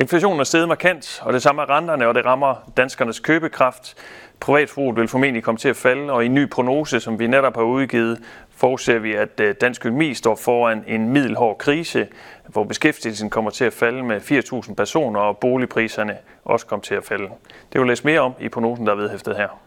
Inflationen er steget markant, og det samme er renterne, og det rammer danskernes købekraft. Privatforbruget vil formentlig komme til at falde, og i en ny prognose, som vi netop har udgivet, forudser vi, at øh, dansk økonomi står foran en middelhård krise, hvor beskæftigelsen kommer til at falde med 4.000 personer, og boligpriserne også kommer til at falde. Det vil læse mere om i prognosen, der er vedhæftet her.